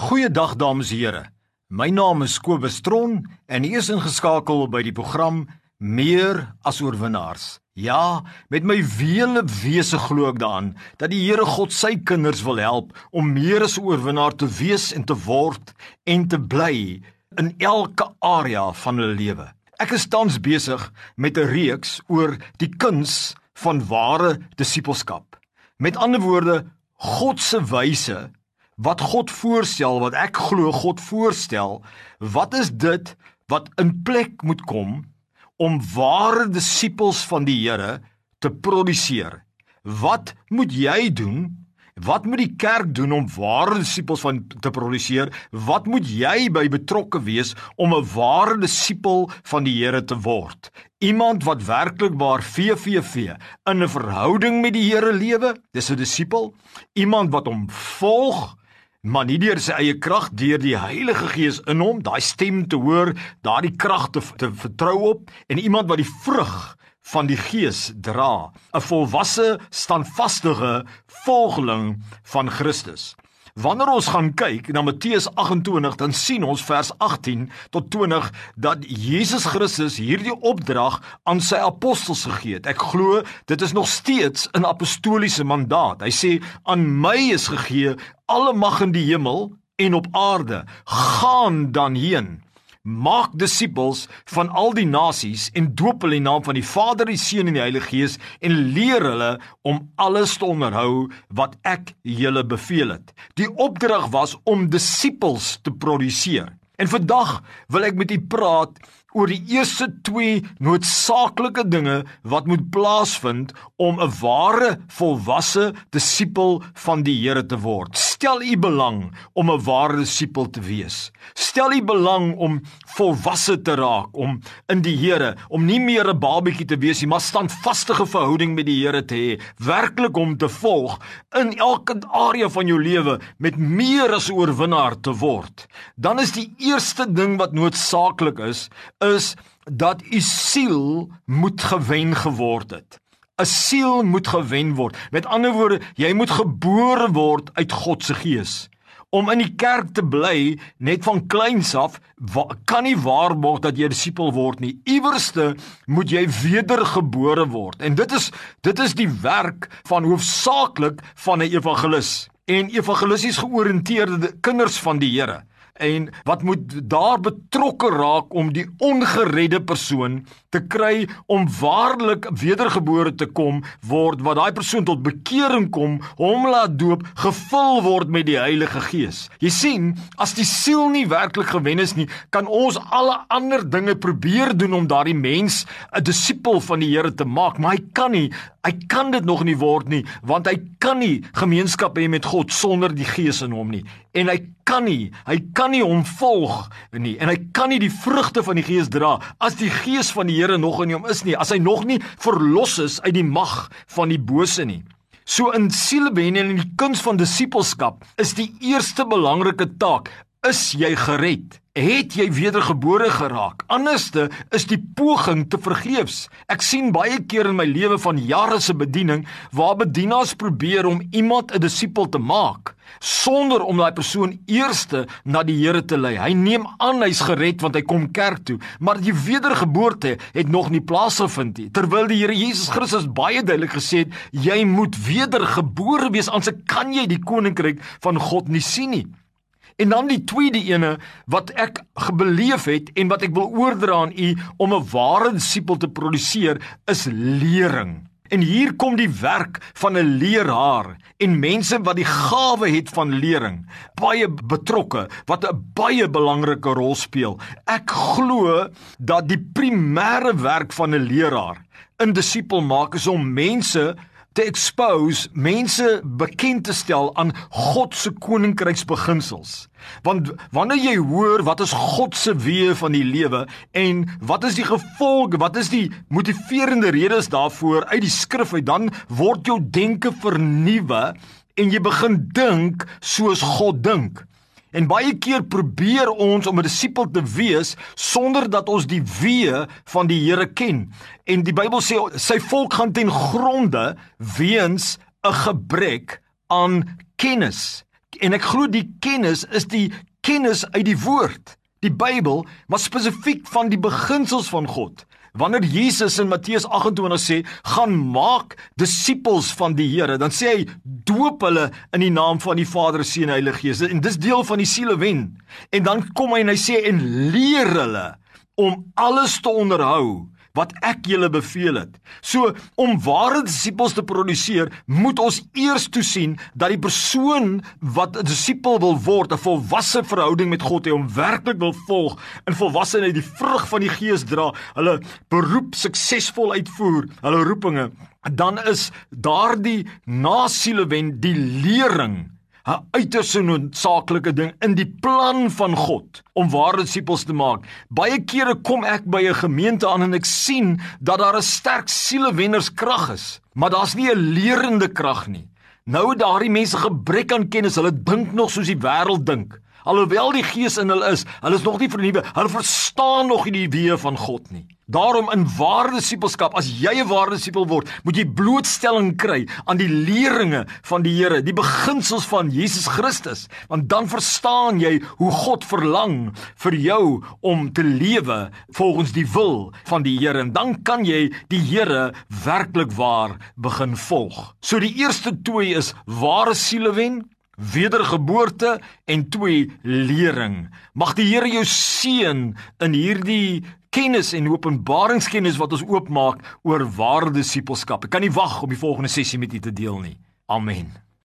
Goeiedag dames en here. My naam is Kobus Tron en ek is ingeskakel by die program Meer as oorwinnaars. Ja, met my wele wese glo ek daaraan dat die Here God sy kinders wil help om meer as oorwinnaar te wees en te word en te bly in elke area van hulle lewe. Ek is tans besig met 'n reeks oor die kuns van ware disippelskap. Met ander woorde, God se wyse wat God voorstel, wat ek glo God voorstel, wat is dit wat in plek moet kom om ware disippels van die Here te produseer? Wat moet jy doen? Wat moet die kerk doen om ware disippels van te produseer? Wat moet jy by betrokke wees om 'n ware disipel van die Here te word? Iemand wat werklik waar VVV in 'n verhouding met die Here lewe, dis 'n disipel. Iemand wat hom volg, maar nie deur sy eie krag deur die Heilige Gees in hom daai stem te hoor daardie krag te, te vertrou op en iemand wat die vrug van die Gees dra 'n volwasse standvaste volgeling van Christus Wanneer ons gaan kyk na Matteus 28, dan sien ons vers 18 tot 20 dat Jesus Christus hierdie opdrag aan sy apostels gegee het. Ek glo dit is nog steeds 'n apostoliese mandaat. Hy sê aan my is gegee alle mag in die hemel en op aarde. Gaan dan heen Maak disippels van al die nasies en doop hulle in naam van die Vader, die Seun en die Heilige Gees en leer hulle om alles te onderhou wat ek julle beveel het. Die opdrag was om disippels te produseer. En vandag wil ek met u praat oor die eerste twee noodsaaklike dinge wat moet plaasvind om 'n ware volwasse disipel van die Here te word. Stel u belang om 'n ware disipel te wees. Stel u belang om volwasse te raak, om in die Here, om nie meer 'n babietjie te wees nie, maar standvaste verhouding met die Here te hê, werklik om te volg in elke area van jou lewe met meer as oorwinnaar te word. Dan is die eerste ding wat noodsaaklik is, is dat u siel moet gewen geword het. 'n siel moet gewen word. Met ander woorde, jy moet gebore word uit God se gees. Om in die kerk te bly net van kleins af kan nie waarborg dat jy 'n disipel word nie. Iewerste moet jy wedergebore word. En dit is dit is die werk van hoofsaaklik van 'n evangelis en evangelisties georiënteerde kinders van die Here en wat moet daar betrokke raak om die ongeredde persoon te kry om waarlik wedergebore te kom word wat daai persoon tot bekering kom hom laat doop gevul word met die Heilige Gees. Jy sien as die siel nie werklik gewen is nie kan ons alle ander dinge probeer doen om daardie mens 'n disipel van die Here te maak maar hy kan nie hy kan dit nog nie word nie want hy kan nie gemeenskap hê met God sonder die Gees in hom nie en hy kan nie hy kan nie hom volg nie. En hy kan nie die vrugte van die Gees dra as die Gees van die Here nog in hom is nie. As hy nog nie verlos is uit die mag van die bose nie. So in sielbewen en in die kuns van disippelskap is die eerste belangrike taak is jy gered het jy wedergebore geraak. Anderste is die poging te vergeefs. Ek sien baie keer in my lewe van jare se bediening waar bedienaars probeer om iemand 'n disipel te maak sonder om daai persoon eerste na die Here te lei. Hy neem aan hy's gered want hy kom kerk toe, maar die wedergeboorte het nog nie plaasgevind nie. Terwyl die Here Jesus Christus baie duidelik gesê het, jy moet wedergebore wees anders kan jy die koninkryk van God nie sien nie. En dan die tweede ene wat ek gebeleef het en wat ek wil oordra aan u om 'n ware disipel te produseer is lering. En hier kom die werk van 'n leraar en mense wat die gawe het van lering, baie betrokke wat 'n baie belangrike rol speel. Ek glo dat die primêre werk van 'n leraar in disipel maak is om mense te expose, mense bekend te stel aan God se koninkryksbeginsels. Want wanneer jy hoor wat is God se weë van die lewe en wat is die gevolge, wat is die motiverende redes daarvoor uit die skrif uit, dan word jou denke vernuwe en jy begin dink soos God dink. En baie keer probeer ons om 'n disipel te wees sonder dat ons die weë van die Here ken. En die Bybel sê sy volk gaan ten gronde weens 'n gebrek aan kennis. En ek glo die kennis is die kennis uit die woord, die Bybel, maar spesifiek van die beginsels van God. Wanneer Jesus in Matteus 28 sê, "Gaan maak disippels van die Here," dan sê hy, "Doop hulle in die naam van die Vader, Seun en Heilige Gees." En dis deel van die sielewen. En dan kom hy en hy sê, "En leer hulle om alles te onderhou wat ek julle beveel het. So om ware disippels te produseer, moet ons eers toesien dat die persoon wat 'n disipel wil word, 'n volwasse verhouding met God hê om werklik wil volg in volwassenheid die vrug van die Gees dra, hulle beroep suksesvol uitvoer, hulle roepinge, dan is daardie nasielewen die lering 'n uiters noodsaaklike ding in die plan van God om ware disippels te maak. Baie kere kom ek by 'n gemeente aan en ek sien dat daar 'n sterk sielewennerskrag is, maar daar's nie 'n lerende krag nie. Nou daardie mense gebrek aan kennis, hulle dink nog soos die wêreld dink. Alhoewel die Gees in hulle is, hulle is nog nie vernuwe. Hulle verstaan nog nie die weë van God nie. Daarom in ware disipelskap, as jy 'n ware disipel word, moet jy blootstelling kry aan die leringe van die Here, die beginsels van Jesus Christus, want dan verstaan jy hoe God verlang vir jou om te lewe volgens die wil van die Here en dan kan jy die Here werklik waar begin volg. So die eerste twee is ware sielewen wedergeboorte en twee lering. Mag die Here jou seën in hierdie kennis en openbaringskennis wat ons oopmaak oor ware disipelskap. Ek kan nie wag om die volgende sessie met u te deel nie. Amen.